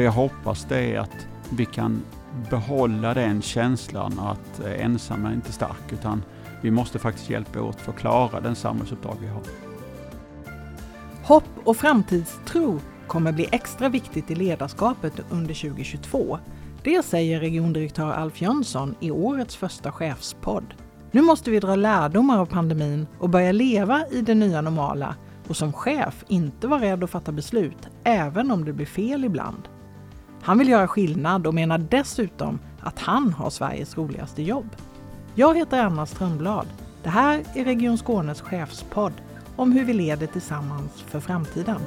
det jag hoppas det är att vi kan behålla den känslan att eh, ensam är inte stark utan vi måste faktiskt hjälpa åt för att klara den samhällsuppdrag vi har. Hopp och framtidstro kommer bli extra viktigt i ledarskapet under 2022. Det säger regiondirektör Alf Jönsson i årets första chefspodd. Nu måste vi dra lärdomar av pandemin och börja leva i det nya normala och som chef inte vara rädd att fatta beslut, även om det blir fel ibland. Han vill göra skillnad och menar dessutom att han har Sveriges roligaste jobb. Jag heter Anna Strömblad. Det här är Region Skånes chefspodd om hur vi leder tillsammans för framtiden.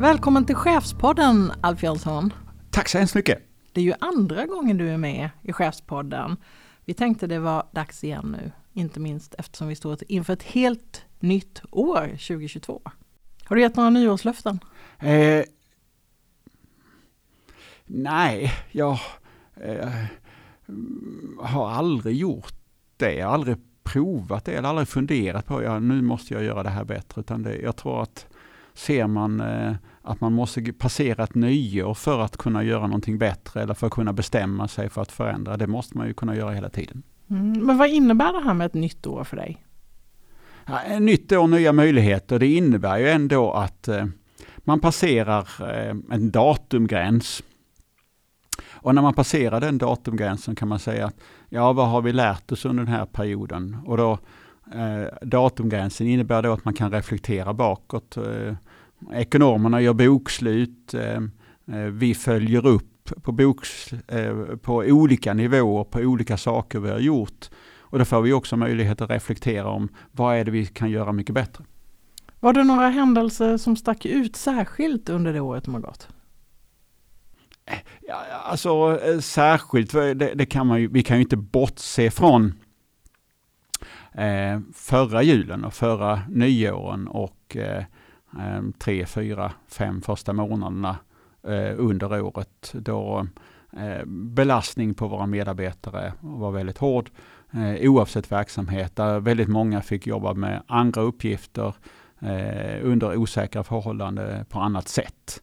Välkommen till Chefspodden Alf Jönsson. Tack så hemskt mycket. Det är ju andra gången du är med i Chefspodden. Vi tänkte det var dags igen nu, inte minst eftersom vi står inför ett helt nytt år 2022. Har du gett några nyårslöften? Eh, nej, jag eh, har aldrig gjort det. Jag har aldrig provat det eller aldrig funderat på att ja, nu måste jag göra det här bättre. Utan det, jag tror att ser man eh, att man måste passera ett nyår för att kunna göra någonting bättre eller för att kunna bestämma sig för att förändra. Det måste man ju kunna göra hela tiden. Mm, men vad innebär det här med ett nytt år för dig? Ja, ett nytt år, nya möjligheter. Det innebär ju ändå att eh, man passerar eh, en datumgräns. Och när man passerar den datumgränsen kan man säga att ja, vad har vi lärt oss under den här perioden? Och då eh, datumgränsen innebär då att man kan reflektera bakåt. Eh, ekonomerna gör bokslut. Eh, eh vi följer upp på, boks, eh, på olika nivåer, på olika saker vi har gjort. Och då får vi också möjlighet att reflektera om vad är det vi kan göra mycket bättre. Var det några händelser som stack ut särskilt under det året som har gått? Ja, alltså eh, särskilt, det, det, kan man ju, vi kan ju inte bortse från eh, förra julen och förra nyåren och eh, eh, tre, fyra, fem första månaderna eh, Eh, under året då eh, belastning på våra medarbetare var väldigt hård eh, oavsett verksamhet där väldigt många fick jobba med andra uppgifter eh, under osäkra förhållanden på annat sätt.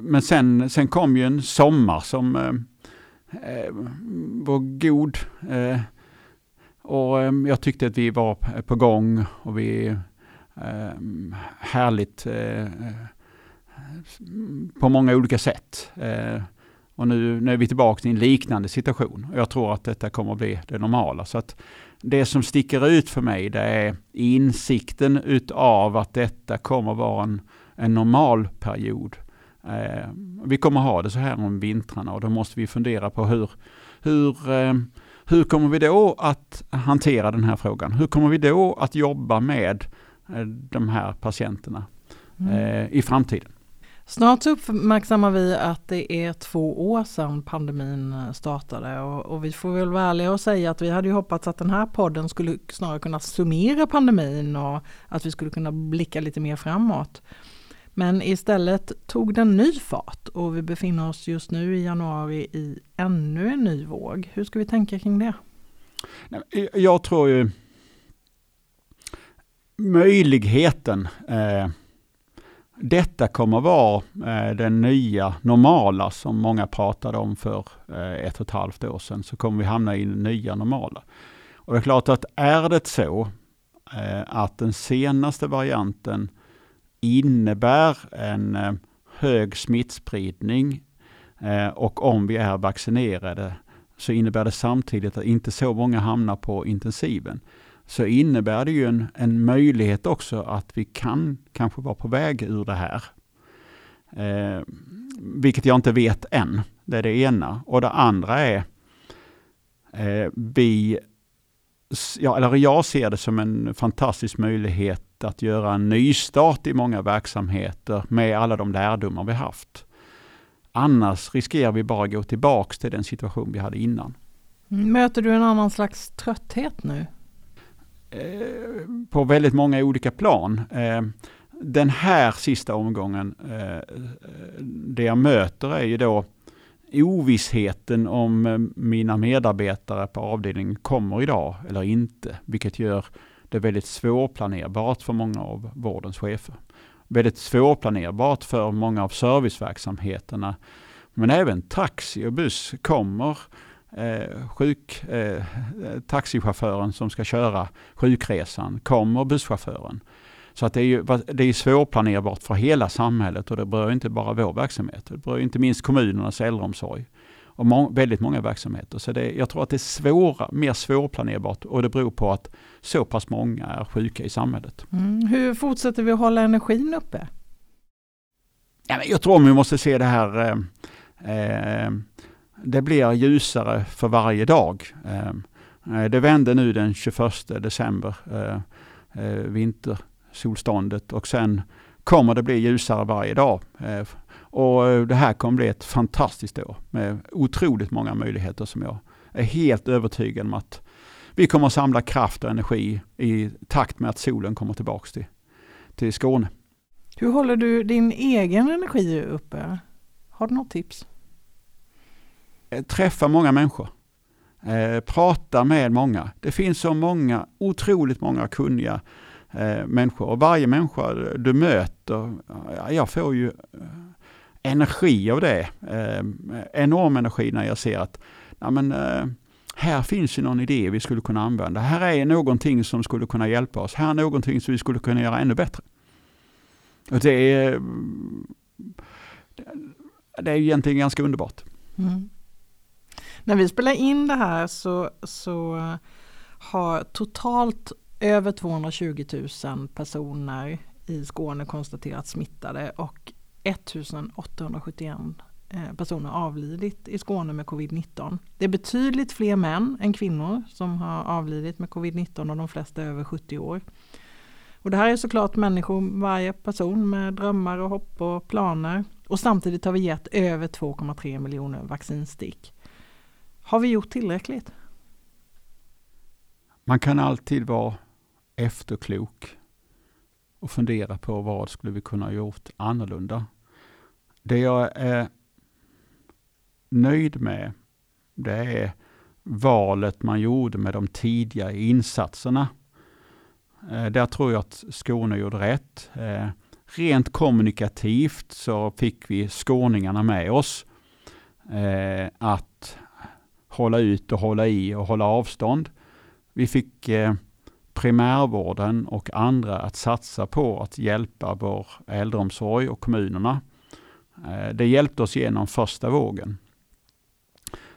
Men sen, sen kom ju en sommar som eh, var god. Eh, och jag tyckte att vi var på gång och vi eh, härligt eh, på många olika sätt. Eh, och nu, nu är vi tillbaka i en liknande situation. Och jag tror att detta kommer att bli det normala. Så att det som sticker ut för mig det är insikten utav att detta kommer att vara en, en normal period. Eh, vi kommer ha det så här om vintrarna och då måste vi fundera på hur, hur, eh, hur kommer vi då att hantera den här frågan? Hur kommer vi då att jobba med eh, de här patienterna mm. Eh, i framtiden? Snart så uppmärksammar vi att det är två år sedan pandemin eh, startade och, och, vi får väl vara ärliga och säga att vi hade ju hoppats att den här podden skulle snarare kunna summera pandemin och att vi skulle kunna blicka lite mer framåt. Men istället tog den ny fart och vi befinner oss just nu i januari i ännu en ny våg. Hur ska vi tänka kring det? Eh, jag tror ju möjligheten eh, detta kommer vara eh, den nya normala som många pratade om för eh, ett och ett halvt år sedan. Så kommer vi hamna i den nya normala. Och det är klart att är det så eh, att den senaste varianten innebär en eh, hög smittspridning eh, och om vi är vaccinerade så innebär det samtidigt att inte så många hamnar på intensiven. Så innebär det ju en, en möjlighet också att vi kan kanske vara på väg ur det här. Eh, vilket jag inte vet än. Det är det ena. Och det andra är eh, vi, ja, eller jag ser det som en fantastisk möjlighet att göra en nystart i många verksamheter med alla de lärdomar vi haft. Annars riskerar vi bara gå tillbaks till den situation vi hade innan. Mm, möter du en annan slags trötthet nu? Eh, på väldigt många olika plan. Eh, den här sista omgången, eh, det jag möter är ju då ovissheten om mina medarbetare på avdelningen kommer idag eller inte, vilket gör det väldigt svårplanerbart för många av vårdens chefer. Väldigt svårplanerbart för många av serviceverksamheterna. Men även taxi och buss kommer eh, sjuk, eh, taxichauffören som ska köra sjukresan, kommer busschauffören. Så att det är, ju, det är svårplanerbart för hela samhället och det berör inte bara vår verksamhet. Det berör inte minst kommunernas äldreomsorg och må, väldigt många verksamheter. Så det, jag tror att det är svåra, mer svårplanerbart och det beror på att så pass många är sjuka i samhället. Mm. Hur fortsätter vi att hålla energin uppe? Ja, jag tror vi måste se det här eh, eh, det blir ljusare för varje dag. Ehm, eh, det vände nu den 21 december, eh, eh, vintersolståndet och sen kommer det bli ljusare varje dag. Eh, och det här kommer bli ett fantastiskt år med otroligt många möjligheter som jag är helt övertygad om att vi kommer att samla kraft och energi i takt med att solen kommer tillbaks till, till Skåne. Hur håller du din egen energi uppe? Har du något tips? Eh, träffa många människor. Eh, prata med många. Det finns så många, otroligt många kunniga eh, människor och varje människa du möter, jag får ju eh, energi av det. Eh, enorm energi när jag ser att ja, men, eh, här finns ju någon idé vi skulle kunna använda. Här är någonting som skulle kunna hjälpa oss. Här är någonting som vi skulle kunna göra ännu bättre. Och det är, det är egentligen ganska underbart. Mm. När vi spelar in det här så, så har totalt över 220 000 personer i Skåne konstaterats smittade och 1871 eh, personer avlidit i Skåne med covid-19. Det är betydligt fler män än kvinnor som har avlidit med covid-19 och de flesta är över 70 år. Och det här är såklart människor, varje person med drömmar och hopp och planer. Och samtidigt har vi gett över 2,3 miljoner vaccinstick. Har vi gjort tillräckligt? Man kan alltid vara efterklok och fundera på vad skulle vi kunna ha gjort annorlunda. Det jag är nöjd med, det är valet man gjorde med de tidiga insatserna. Eh, där tror jag att Skåne gjorde rätt. Eh, rent kommunikativt så fick vi skåningarna med oss. Eh, att hålla ut och hålla i och hålla avstånd. Vi fick eh, primärvården och andra att satsa på att hjälpa vår äldreomsorg och kommunerna. Eh, det hjälpte oss genom första vågen.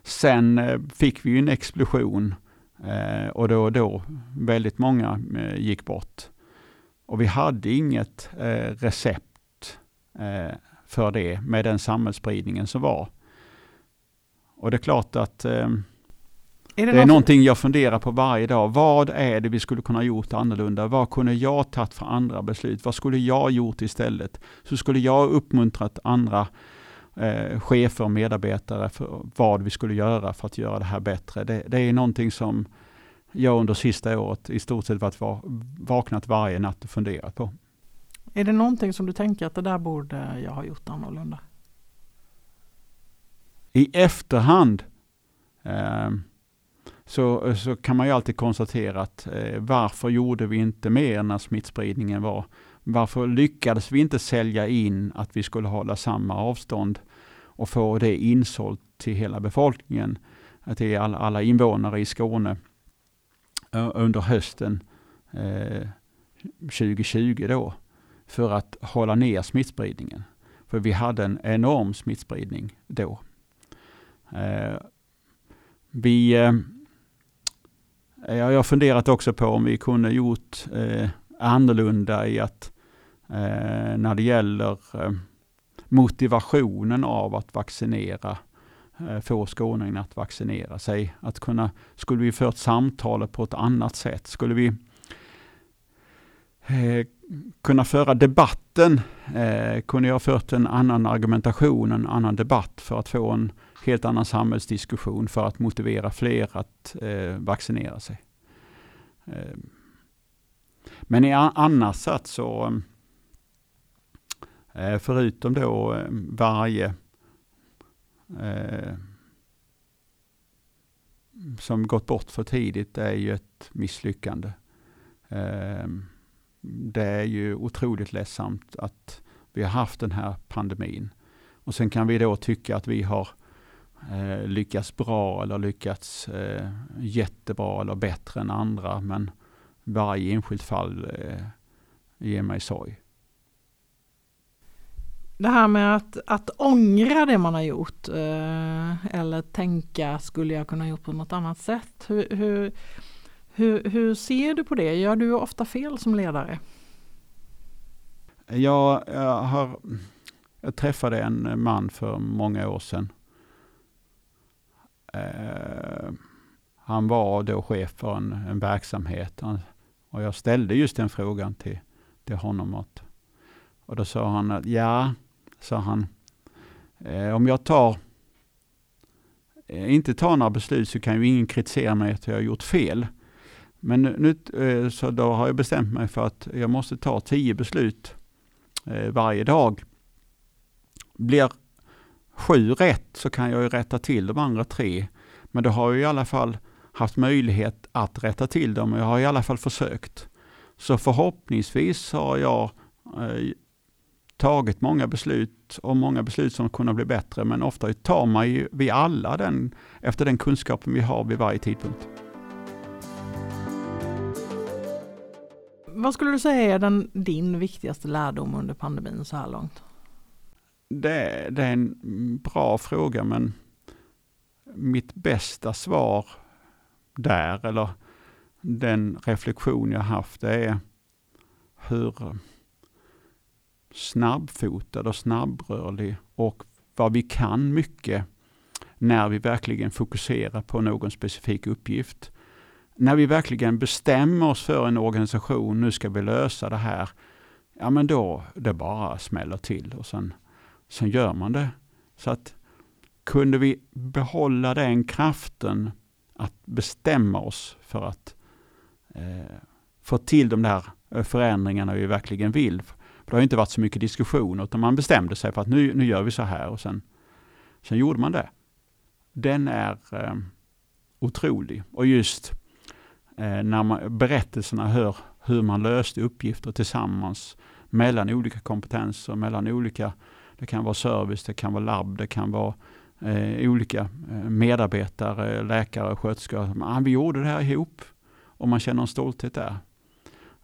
Sen eh, fick vi en explosion eh, och då och då väldigt många eh, gick bort. Och vi hade inget eh, recept för det med den samhällsspridningen som var. Och det är klart att är det, det är någonting jag funderar på varje dag. Vad är det vi skulle kunna gjort annorlunda? Vad kunde jag tagit för andra beslut? Vad skulle jag gjort istället? Så skulle jag uppmuntrat andra eh, chefer och medarbetare för vad vi skulle göra för att göra det här bättre. Det, det är någonting som jag under sista året i stort sett varit vaknat varje natt och funderat på. Är det någonting som du tänker att det där borde jag ha gjort annorlunda? I efterhand eh, så, så kan man ju alltid konstatera att eh, varför gjorde vi inte mer när smittspridningen var? Varför lyckades vi inte sälja in att vi skulle hålla samma avstånd och få det insålt till hela befolkningen, till alla, alla invånare i Skåne under hösten eh, 2020 då, för att hålla ner smittspridningen. För vi hade en enorm smittspridning då. Eh, vi eh, jag har funderat också på om vi kunde gjort eh, annorlunda i att eh, när det gäller eh, motivationen av att vaccinera, eh, få skåningarna att vaccinera sig. Att kunna, skulle vi fört samtalet på ett annat sätt? Skulle vi eh, kunna föra debatten? Eh, kunde jag fört en annan argumentation, en annan debatt för att få en helt annan samhällsdiskussion för att motivera fler att eh, vaccinera sig. Eh, men i annars sett så, eh, förutom då eh, varje eh, som gått bort för tidigt, det är ju ett misslyckande. Ehm. Det är ju otroligt ledsamt att vi har haft den här pandemin. Och sen kan vi då tycka att vi har eh, lyckats bra eller lyckats eh, jättebra eller bättre än andra. Men varje enskilt fall eh, ger mig sorg. Det här med att, att ångra det man har gjort eh, eller tänka, skulle jag kunna gjort på något annat sätt? Hur, hur, hur, hur ser du på det? Gör du ofta fel som ledare? Jag, jag, har, jag träffade en man för många år sedan. Eh, han var då chef för en, en verksamhet och jag ställde just den frågan till, till honom. Att, och då sa han att ja, sa han, eh, om jag tar eh, inte tar några beslut så kan ju ingen kritisera mig att jag har gjort fel. Men nu, eh, så då har jag bestämt mig för att jag måste ta tio beslut eh, varje dag. Blir sju rätt så kan jag ju rätta till de andra tre. Men då har jag i alla fall haft möjlighet att rätta till dem. och Jag har i alla fall försökt. Så förhoppningsvis har jag eh, tagit många beslut och många beslut som kunde bli bättre. Men ofta tar man ju vi alla den efter den kunskapen vi har vid varje tidpunkt. Vad skulle du säga är den, din viktigaste lärdom under pandemin så här långt? Det, det är en bra fråga men mitt bästa svar där, eller den reflektion jag haft, det är hur snabbfotad och snabbrörlig och vad vi kan mycket när vi verkligen fokuserar på någon specifik uppgift. När vi verkligen bestämmer oss för en organisation, nu ska vi lösa det här, ja men då det bara smäller till och sen, sen gör man det. Så att kunde vi behålla den kraften att bestämma oss för att eh, få till de där eh, förändringarna vi verkligen vill. För det har inte varit så mycket diskussion, utan man bestämde sig för att nu, nu gör vi så här och sen, sen gjorde man det. Den är eh, otrolig. Och just eh, när man, berättelserna hör hur man löste uppgifter tillsammans mellan olika kompetenser, mellan olika, det kan vara service, det kan vara labb, det kan vara eh, olika eh, medarbetare, läkare, sköterskor. Ah, vi gjorde det här ihop och man känner en stolthet där.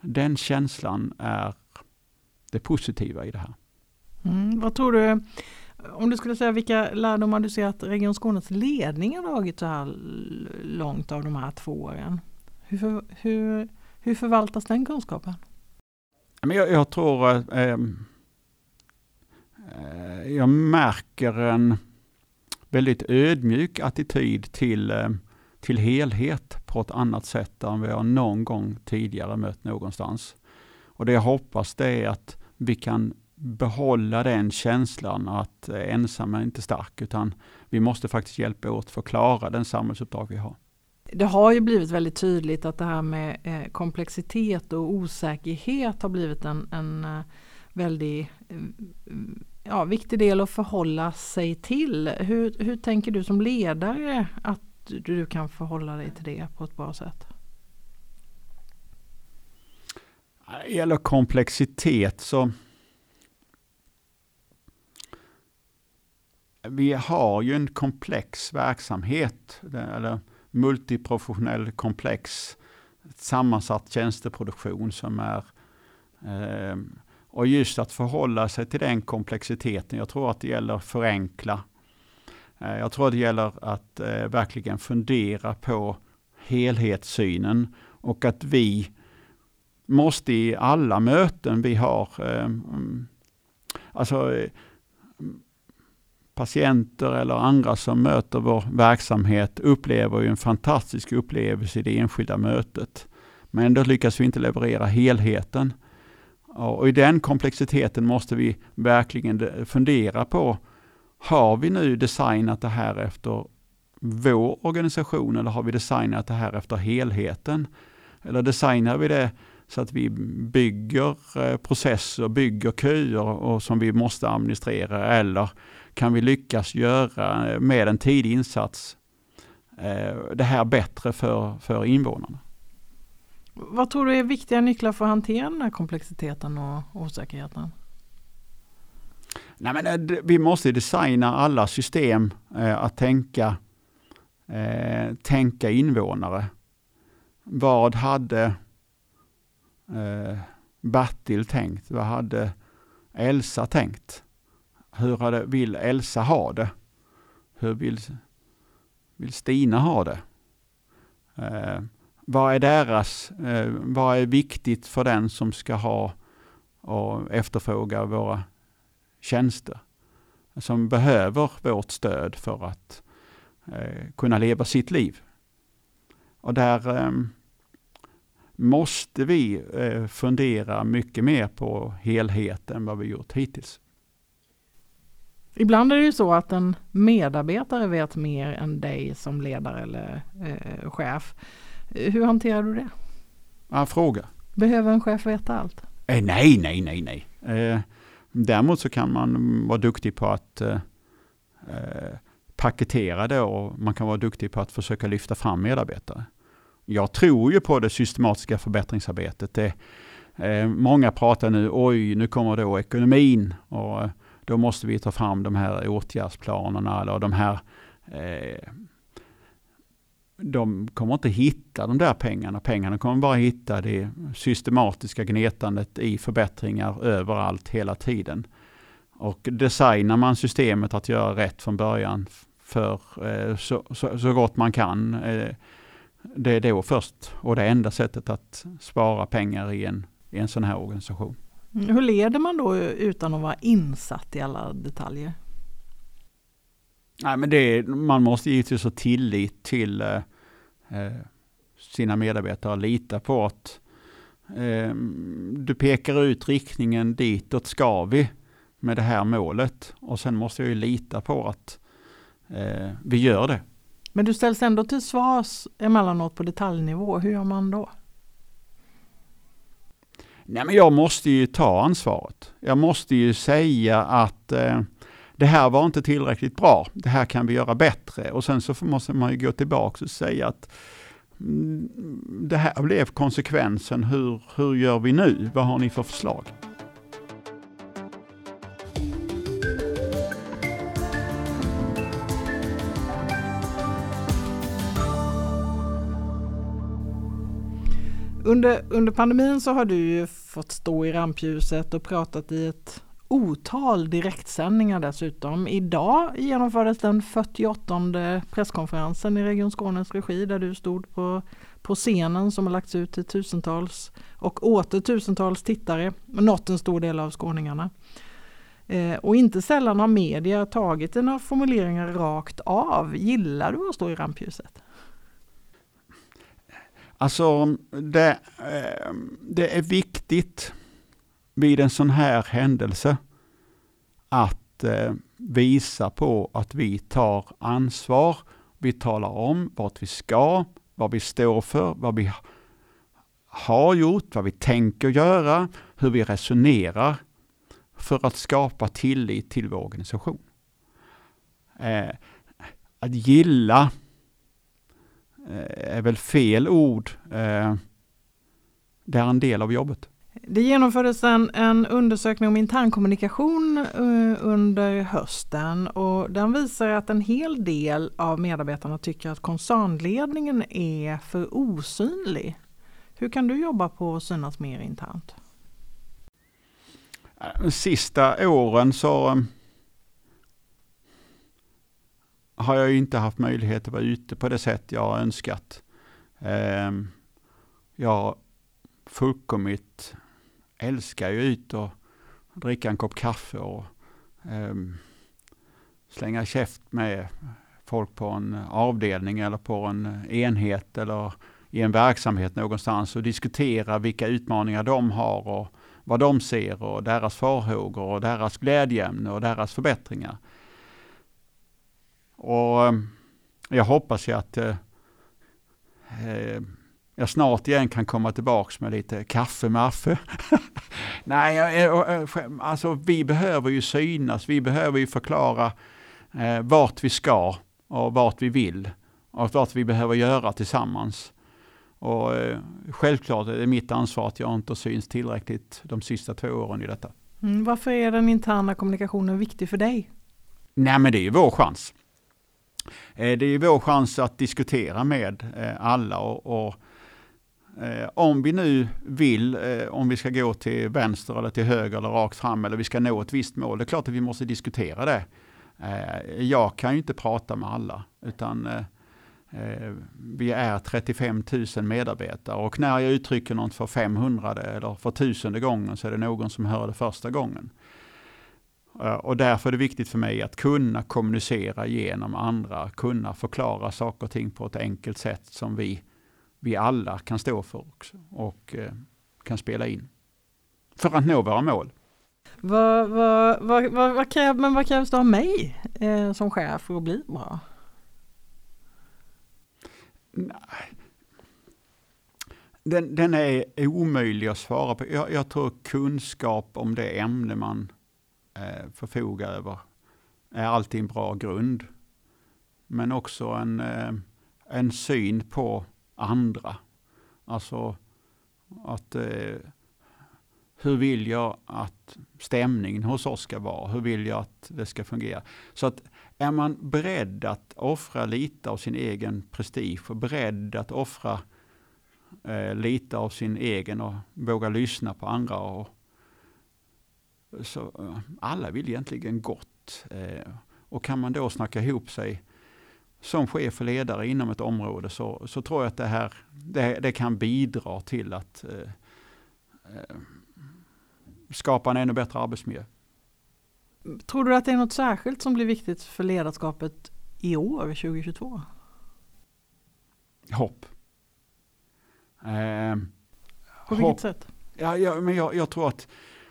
Den känslan är det positiva i det här. Mm, vad tror du, om du skulle säga vilka lärdomar du ser att Region Skånes ledning har dragit så här långt av de här två åren? Hur, för, hur, hur förvaltas den kunskapen? jag, jag tror eh, eh, Eh, jag märker en väldigt ödmjuk attityd till, eh, till helhet på ett annat sätt än vi har någon gång tidigare mött någonstans. Och det jag hoppas det är att vi kan behålla den känslan att eh, ensam är inte stark, utan vi måste faktiskt hjälpa åt för att klara den samhällsuppdrag vi har. Det har ju blivit väldigt tydligt att det här med komplexitet och osäkerhet har blivit en, en väldigt ja, viktig del att förhålla sig till. Hur, hur tänker du som ledare att du kan förhålla dig till det på ett bra sätt? Det gäller komplexitet så vi har ju en komplex verksamhet, eller multiprofessionell komplex sammansatt tjänsteproduktion som är eh, och just att förhålla sig till den komplexiteten. Jag tror att det gäller att förenkla. Eh, jag tror att det gäller att eh, verkligen fundera på helhetssynen och att vi måste i alla möten vi har, eh, mm, alltså patienter eller andra som möter vår verksamhet upplever ju en fantastisk upplevelse i det enskilda mötet. Men ändå lyckas vi inte leverera helheten. Och I den komplexiteten måste vi verkligen fundera på, har vi nu designat det här efter vår organisation eller har vi designat det här efter helheten? Eller designar vi det så att vi bygger eh, processer, bygger köer och som vi måste administrera eller kan vi lyckas göra eh, med en tidig insats eh, det här bättre för, för invånarna? Vad tror du är viktiga nycklar för att hantera den här komplexiteten och osäkerheten? Nej, men eh, vi måste designa alla system eh, att tänka, eh, tänka invånare. Vad hade eh, Bertil tänkt? Vad hade Elsa tänkt? Hur hade, vill Elsa ha det? Hur vill, vill Stina ha det? Eh, vad är deras, eh, vad är viktigt för den som ska ha och efterfråga våra tjänster? Som behöver vårt stöd för att eh, kunna leva sitt liv. Och där eh, måste vi eh, fundera mycket mer på helheten än vad vi gjort hittills. Ibland är det ju så att en medarbetare vet mer än dig som ledare eller eh, chef. Hur hanterar du det? Ja, fråga. Behöver en chef veta allt? Eh, nej, nej, nej, nej. Eh, däremot så kan man vara duktig på att eh, eh, paketera det och man kan vara duktig på att försöka lyfta fram medarbetare. Jag tror ju på det systematiska förbättringsarbetet. Det, eh, många pratar nu, oj, nu kommer då ekonomin och eh, då måste vi ta fram de här åtgärdsplanerna eller de här eh, de kommer inte hitta de där pengarna. Pengarna kommer bara hitta det systematiska gnetandet i förbättringar överallt hela tiden. Och designar man systemet att göra rätt från början för eh, så, så, så, gott man kan. Eh, det är då först och det enda sättet att spara pengar i en, i en sån här organisation. Hur leder man då utan att vara insatt i alla detaljer? Nej, men det, man måste givetvis ha tillit till eh, sina medarbetare lita på att eh, du pekar ut riktningen ditåt ska vi med det här målet. Och sen måste jag ju lita på att eh, vi gör det. Men du ställs ändå till svars emellanåt på detaljnivå. Hur gör man då? Nej, men jag måste ju ta ansvaret. Jag måste ju säga att eh, det här var inte tillräckligt bra. Det här kan vi göra bättre. Och sen så måste man ju gå tillbaka och säga att mm, det här blev konsekvensen. Hur, hur gör vi nu? Vad har ni för förslag? Under, under pandemin så har du ju fått stå i rampljuset och pratat i ett otal direktsändningar dessutom. Idag genomfördes den 48 presskonferensen i Region Skånes regi där du stod på, på scenen som har lagts ut till tusentals och åter tusentals tittare, nått en stor del av skåningarna. Eh, och inte sällan har media tagit dina formuleringar rakt av. Gillar du att stå i rampljuset? Alltså, det, eh, det är viktigt vid en sån här händelse att eh, visa på att vi tar ansvar. Vi talar om vart vi ska, vad vi står för, vad vi har gjort, vad vi tänker göra, hur vi resonerar för att skapa tillit till vår organisation. Eh, att gilla Eh, är väl fel ord. Eh, det är en del av jobbet. Det genomfördes en, en undersökning om internkommunikation uh, under hösten och den visar att en hel del av medarbetarna tycker att koncernledningen är för osynlig. Hur kan du jobba på att synas mer internt? De sista åren så eh, har jag inte haft möjlighet att vara ute på det sätt jag har önskat. Eh, jag jag fullkomligt älskar ju ut och dricka en kopp kaffe och ehm, slänga käft med folk på en avdelning eller på en enhet eller i en verksamhet någonstans och diskutera vilka utmaningar de har och vad de ser och deras farhågor och deras glädjeämne och deras förbättringar. Och ehm, jag hoppas ju att eh, eh jag snart igen kan komma tillbaks med lite kaffe med Affe. Nej, alltså vi behöver ju synas, vi behöver ju förklara eh, vart vi ska och vart vi vill och vart vi behöver göra tillsammans. Och eh, självklart är det mitt ansvar att jag inte syns tillräckligt de sista två åren i detta. Mm, varför är den interna kommunikationen viktig för dig? Nej men det är ju vår chans. Eh, det är ju vår chans att diskutera med eh, alla och, och eh, om vi nu vill, eh, om vi ska gå till vänster eller till höger eller rakt fram eller vi ska nå ett visst mål, det är klart att vi måste diskutera det. Eh, jag kan ju inte prata med alla, utan eh, vi är 35 000 medarbetare och när jag uttrycker något för 500 eller för tusende gången så är det någon som hör det första gången. Och därför är det viktigt för mig att kunna kommunicera genom andra, kunna förklara saker och ting på ett enkelt sätt som vi, vi alla kan stå för också och eh, kan spela in. För att nå våra mål. Vad, vad, vad, vad, vad, kräv, men vad krävs det av mig eh, som chef för att bli bra? Den, den är omöjlig att svara på. Jag, jag tror kunskap om det ämne man eh, förfoga över är alltid en bra grund. Men också en, eh, en syn på andra. Alltså att eh, hur vill jag att stämningen hos oss ska vara? Hur vill jag att det ska fungera? Så att är man beredd att offra lite av sin egen prestige och beredd att offra eh, lite av sin egen och våga lyssna på andra och så eh, alla vill egentligen gott. Eh, och kan man då snacka ihop sig som chef och ledare inom ett område så, så tror jag att det här det, det kan bidra till att eh, eh, skapa en ännu bättre arbetsmiljö. Tror du att det är något särskilt som blir viktigt för ledarskapet i år, 2022? Hopp. Eh, På vilket hopp. sätt? Ja, ja, men jag, jag tror att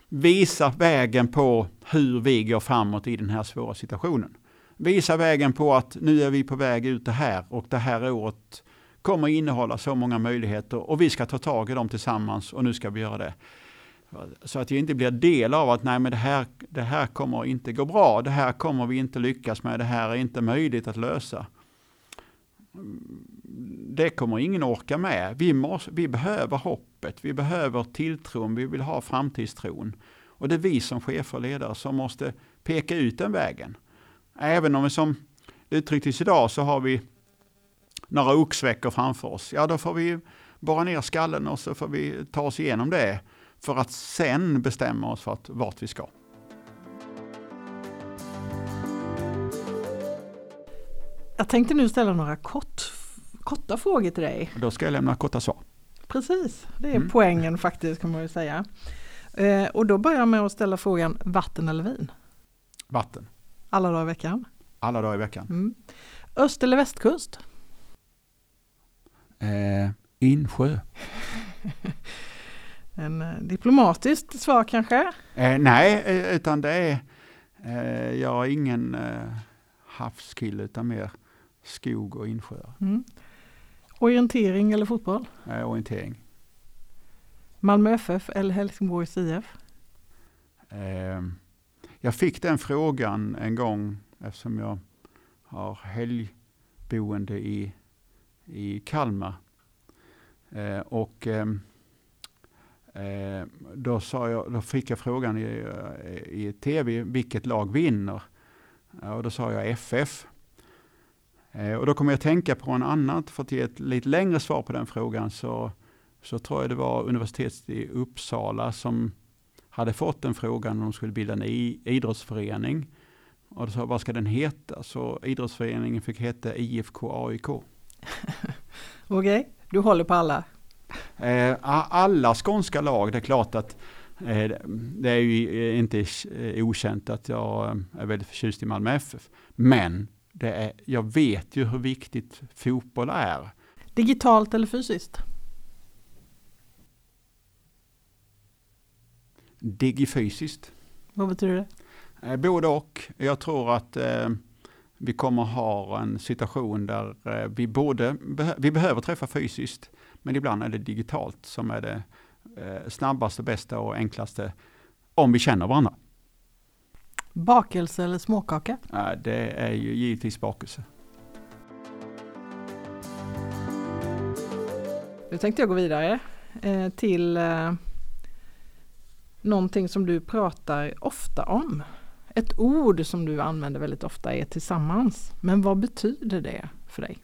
visa vägen på hur vi går framåt i den här svåra situationen. Visa vägen på att nu är vi på väg ut det här och det här året kommer innehålla så många möjligheter och vi ska ta tag i dem tillsammans och nu ska vi göra det. Så att jag inte blir del av att nej men det här, det här kommer inte gå bra, det här kommer vi inte lyckas med, det här är inte möjligt att lösa. Det kommer ingen orka med. Vi, måste, vi behöver hoppet, vi behöver tilltron, vi vill ha framtidstron. Och det är vi som chefer och ledare som måste peka ut den vägen. Även om vi som det uttrycktes idag så har vi några oxveckor framför oss. Ja, då får vi borra ner skallen och så får vi ta oss igenom det för att sen bestämma oss för att, vart vi ska. Jag tänkte nu ställa några kort, korta frågor till dig. Då ska jag lämna korta svar. Precis, det är mm. poängen faktiskt kan man ju säga. Eh, och då börjar jag med att ställa frågan vatten eller vin? Vatten. Alla dagar i veckan? Alla dagar i veckan. Mm. Öst eller västkust? Eh, insjö. en eh, diplomatiskt svar kanske? Eh, nej, eh, utan det är, eh, jag är ingen eh, havskille utan mer skog och insjöar. Mm. Orientering eller fotboll? Eh, orientering. Malmö FF eller Helsingborgs IF? Jag fick den frågan en gång eftersom jag har helgboende i, i Kalmar. Eh, och ehm, eh, då, sa jag, då fick jag frågan i, eh, i tv vilket lag vinner. Och då sa jag FF. Eh, och då kom jag att tänka på en annan, för att ge ett lite längre svar på den frågan så, så tror jag det var universitetet i Uppsala som hade fått en frågan om de skulle bilda en idrottsförening. Och då sa vad ska den heta? Så idrottsföreningen fick heta IFK AIK. Okej, okay. du håller på alla? Eh, alla skånska lag, det är klart att eh, det är ju inte okänt att jag är väldigt förtjust i Malmö FF. Men det är, jag vet ju hur viktigt fotboll är. Digitalt eller fysiskt? Digifysiskt. Vad betyder det? Eh, både och. Jag tror att eh, vi kommer ha en situation där eh, vi både vi behöver träffa fysiskt, men ibland är det digitalt som är det snabbaste, bästa och enklaste om vi känner varandra. Bakelse eller småkaka? Det är ju givetvis bakelse. Nu tänkte jag gå vidare till någonting som du pratar ofta om. Ett ord som du använder väldigt ofta är tillsammans. Men vad betyder det för dig?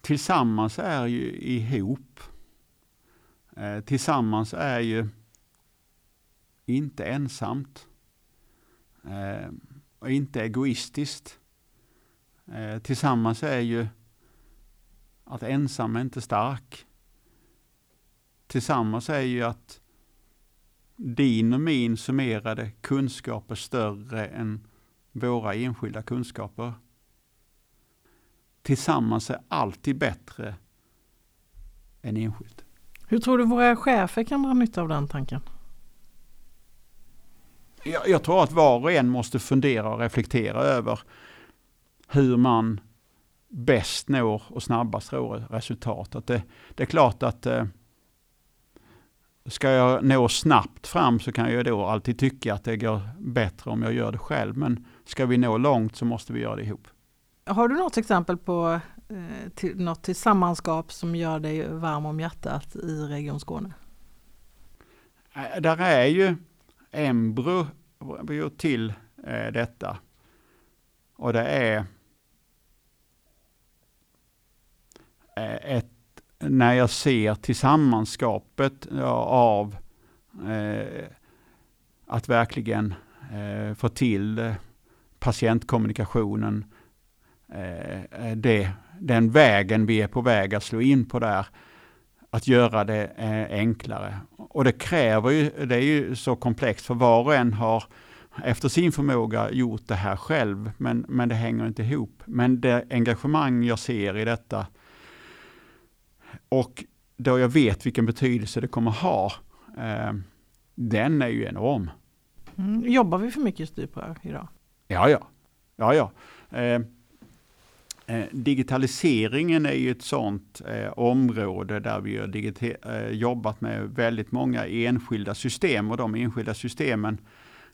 Tillsammans är ju ihop. Eh, tillsammans är ju inte ensamt. Eh, och inte egoistiskt. Eh, tillsammans är ju att ensam är inte stark. Tillsammans är ju att din och min summerade kunskap är större än våra enskilda kunskaper. Tillsammans är alltid bättre än enskilt. Hur tror du våra chefer kan dra nytta av den tanken? Jag, jag tror att var och en måste fundera och reflektera över hur man bäst når och snabbast når resultat. det, det är klart att eh, ska jag nå snabbt fram så kan jag då alltid tycka att det går bättre om jag gör det själv. Men ska vi nå långt så måste vi göra det ihop. Har du något exempel på eh, till, något tillsammanskap som gör dig varm om hjärtat i Region Skåne? Äh, där är ju embryo till eh, detta. Och det är eh, ett, när jag ser tillsammanskapet av eh, att verkligen eh, få till eh, patientkommunikationen, eh, det, den vägen vi är på väg att slå in på där, att göra det eh, enklare. Och det kräver ju, det är ju så komplext för var och en har efter sin förmåga gjort det här själv, men, men det hänger inte ihop. Men det engagemang jag ser i detta och då jag vet vilken betydelse det kommer ha, eh, den är ju enorm. Mm. Jobbar vi för mycket stuprör idag? Ja, ja. ja, ja. Eh, Eh, digitaliseringen är ju ett sådant eh, område där vi har eh, jobbat med väldigt många enskilda system och de enskilda systemen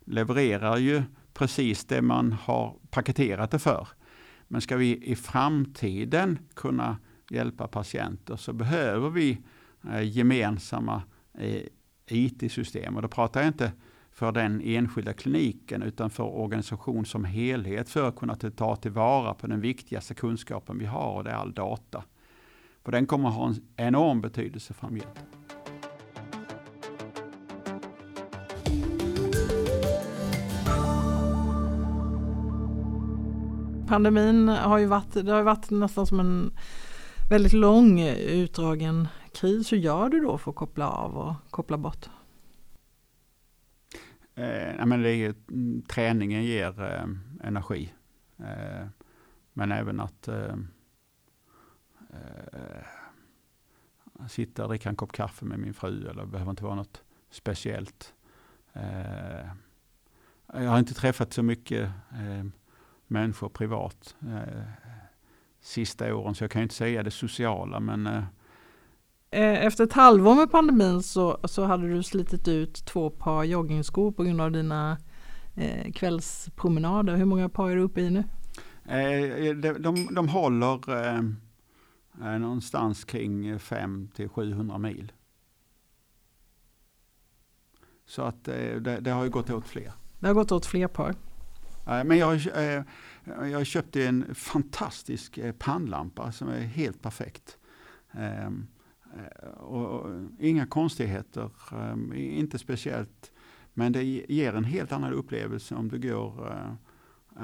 levererar ju precis det man har paketerat det för. Men ska vi i framtiden kunna hjälpa patienter så behöver vi eh, gemensamma eh, IT-system. Och då pratar jag inte för den enskilda kliniken utan för organisation som helhet för att kunna ta tillvara på den viktigaste kunskapen vi har och det är all data. För den kommer att ha en enorm betydelse framgent. Pandemin har ju varit, det har varit nästan som en väldigt lång eh, utdragen kris. Hur gör du då för att koppla av och koppla bort? Eh, men det är, ju, mm, träningen ger eh, energi. Eh, men även att eh, eh, sitta och dricka en kopp kaffe med min fru eller det behöver inte vara något speciellt. Eh, jag har inte träffat så mycket eh, människor privat eh, sista åren så jag kan inte säga det sociala men Eh, efter ett halvår med pandemin så, så hade du slitit ut två par joggingskor på grund av dina eh, kvällspromenader. Hur många par är du uppe i nu? Eh, de, de, de håller eh, eh någonstans kring 5 till 700 mil. Så att eh, det, det, har ju gått åt fler. Det har gått åt fler par. Men jag, jag köpte en fantastisk pannlampa som är helt perfekt. Ehm, Eh, och, inga konstigheter, um, inte speciellt. Men det ger en helt annan upplevelse om du går uh,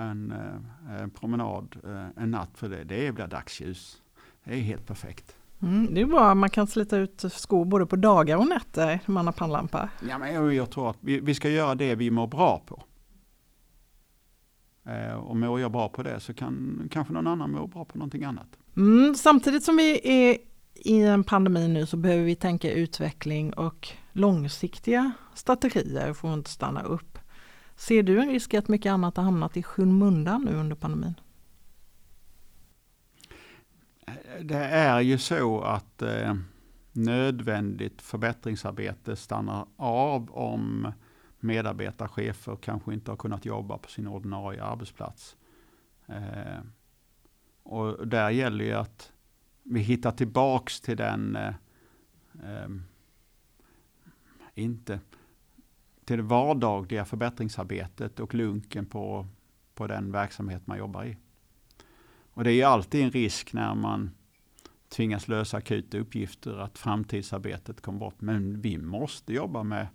en, uh, en, promenad uh, en natt. För det, det blir dagsljus. Det är helt perfekt. Mm, det är bra, man kan slita ut skor både på dagar och nätter när man har pannlampa. Ja, men jag, jag tror att vi, vi, ska göra det vi mår bra på. Eh, och mår jag bra på det så kan kanske någon annan må bra på någonting annat. Mm, samtidigt som vi är i en pandemi nu så behöver vi tänka utveckling och långsiktiga strategier för att inte stanna upp. Ser du en risk att mycket annat har hamnat i skymundan nu under pandemin? Det är ju så att eh, nödvändigt förbättringsarbete stannar av om medarbetare, chefer kanske inte har kunnat jobba på sin ordinarie arbetsplats. Eh, och där gäller ju att vi hittar tillbaks till den, eh, eh, inte till det vardagliga förbättringsarbetet och lunken på, på den verksamhet man jobbar i. Och det är alltid en risk när man tvingas lösa akuta uppgifter att framtidsarbetet kommer bort. Men vi måste jobba med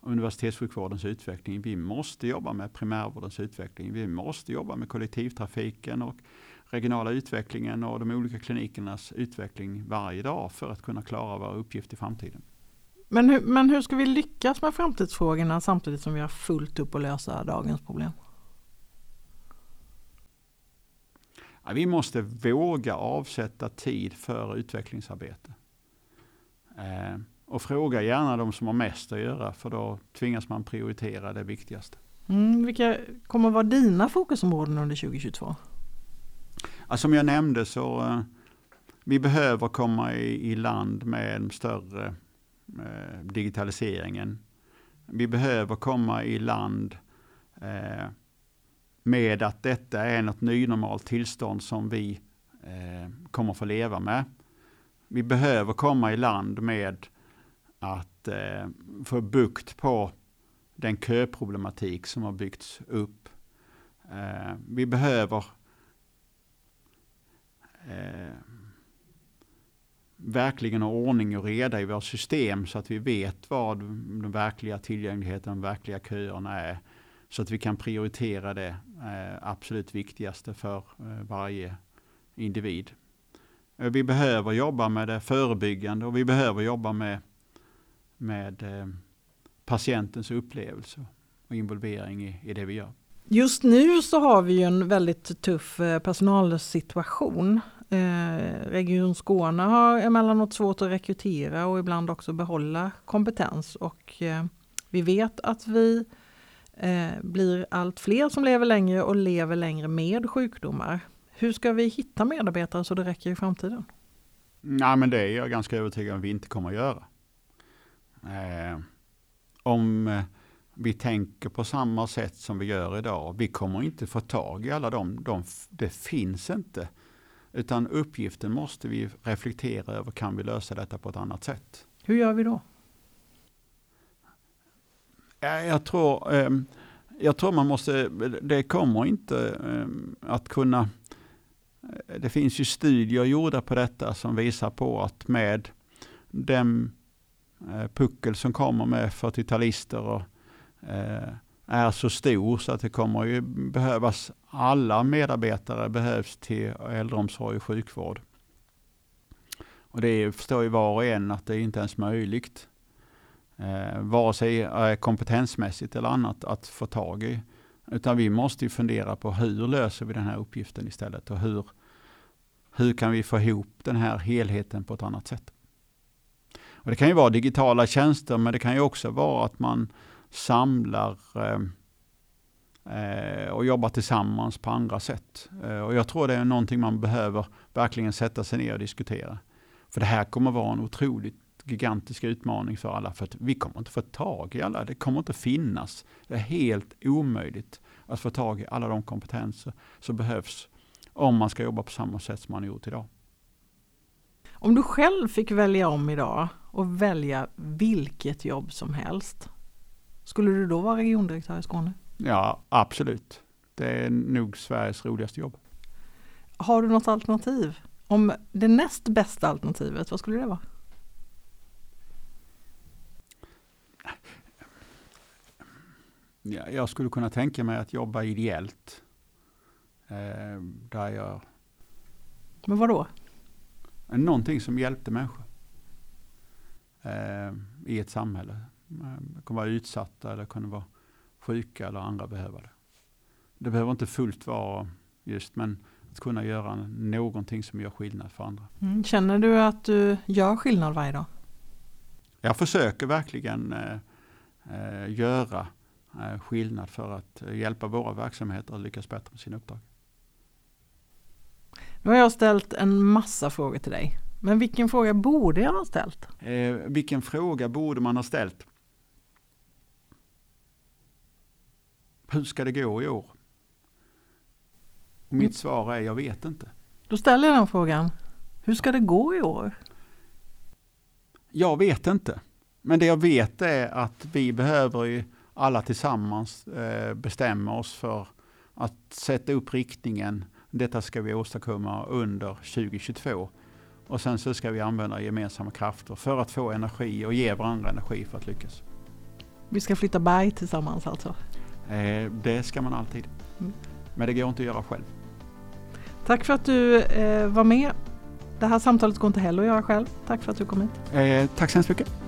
universitetssjukvårdens utveckling. Vi måste jobba med primärvårdens utveckling. Vi måste jobba med kollektivtrafiken och regionala utvecklingen och de olika klinikernas utveckling varje dag för att kunna klara våra uppgifter i framtiden. Men hur, men hur ska vi lyckas med framtidsfrågorna samtidigt som vi har fullt upp att lösa dagens problem? Ja, vi måste våga avsätta tid för utvecklingsarbete. Eh, och fråga gärna de som har mest att göra för då tvingas man prioritera det viktigaste. Mm, vilka kommer vara dina fokusområden under 2022? Ja, som jag nämnde så eh, vi behöver komma i, i land med en större eh, digitaliseringen. Vi behöver komma i land eh, med att detta är något nynormalt tillstånd som vi eh, kommer få leva med. Vi behöver komma i land med att eh, få bukt på den köproblematik som har byggts upp. Eh, vi behöver eh, verkligen ha ordning och reda i våra system så att vi vet vad den verkliga tillgängligheten, de verkliga köerna är. Så att vi kan prioritera det eh, absolut viktigaste för eh, varje individ. Eh, vi behöver jobba med det förebyggande och vi behöver jobba med, med eh, patientens upplevelse och involvering i, i det vi gör. Just nu så har vi ju en väldigt tuff eh, personalsituation. Eh, Region Skåne har emellanåt svårt att rekrytera och ibland också behålla kompetens. Och vi vet att vi blir allt fler som lever längre och lever längre med sjukdomar. Hur ska vi hitta medarbetare så det räcker i framtiden? Nej, men det är jag ganska övertygad om att vi inte kommer att göra. Eh, om eh, vi tänker på samma sätt som vi gör idag. Vi kommer inte få tag i alla dem. De, det finns inte. Utan uppgiften måste vi reflektera över. Kan vi lösa detta på ett annat sätt? Hur gör vi då? Jag tror, ehm, jag tror man måste, det kommer inte ehm, att kunna, det finns ju studier gjorda på detta som visar på att med den eh, Eh, puckel som kommer med 40-talister och eh, är så stor så att det kommer ju behövas, alla medarbetare behövs till äldreomsorg och sjukvård. Och det förstår ju var och en att det inte ens är möjligt eh, vare sig eh, kompetensmässigt eller annat att få tag i. Utan vi måste ju fundera på hur löser vi den här uppgiften istället och hur, hur kan vi få ihop den här helheten på ett annat sätt. Och Det kan ju vara digitala tjänster men det kan ju också vara att man samlar eh, eh, och jobbar tillsammans på andra sätt. Eh, och Jag tror det är någonting man behöver verkligen sätta sig ner och diskutera. För det här kommer vara en otroligt gigantisk utmaning för alla. För att vi kommer inte få tag i alla. Det kommer inte finnas. Det är helt omöjligt att få tag i alla de kompetenser som behövs om man ska jobba på samma sätt som man har gjort idag. Om du själv fick välja om idag och välja vilket jobb som helst. Skulle du då vara regiondirektör i Skåne? Ja, absolut. Det är nog Sveriges roligaste jobb. Har du något alternativ? Om det näst bästa alternativet, vad skulle det vara? Ja, jag skulle kunna tänka mig att jobba ideellt. Eh, där jag... Men vad då? Någonting som hjälpte människor. Eh, I ett samhälle. De kan vara utsatta eller kunna vara sjuka eller andra behöver det. Det behöver inte fullt vara just men att kunna göra någonting som gör skillnad för andra. Mm. Känner du att du gör skillnad varje dag? Jag försöker verkligen eh, eh göra Eh, skillnad för att eh, hjälpa våra verksamheter att lyckas bättre med sina uppdrag. Nu har jag ställt en massa frågor till dig. Men vilken fråga borde jag ha ställt? Eh, vilken fråga borde man ha ställt? Hur ska det gå i år? Och mitt mm. svar är jag vet inte. Då ställer jag den frågan. Hur ska det gå i år? Jag vet inte. Men det jag vet är att vi behöver alla tillsammans eh, bestämma oss för att sätta upp riktningen. Detta ska vi åstadkomma under 2022. Och sen så ska vi använda gemensamma krafter för att få energi och ge varandra energi för att lyckas. Vi ska flytta berg tillsammans alltså? Eh, det ska man alltid. Mm. Men det går inte att göra själv. Tack för att du eh, var med. Det här samtalet går inte heller att göra själv. Tack för att du kom hit. Eh, tack så hemskt mycket.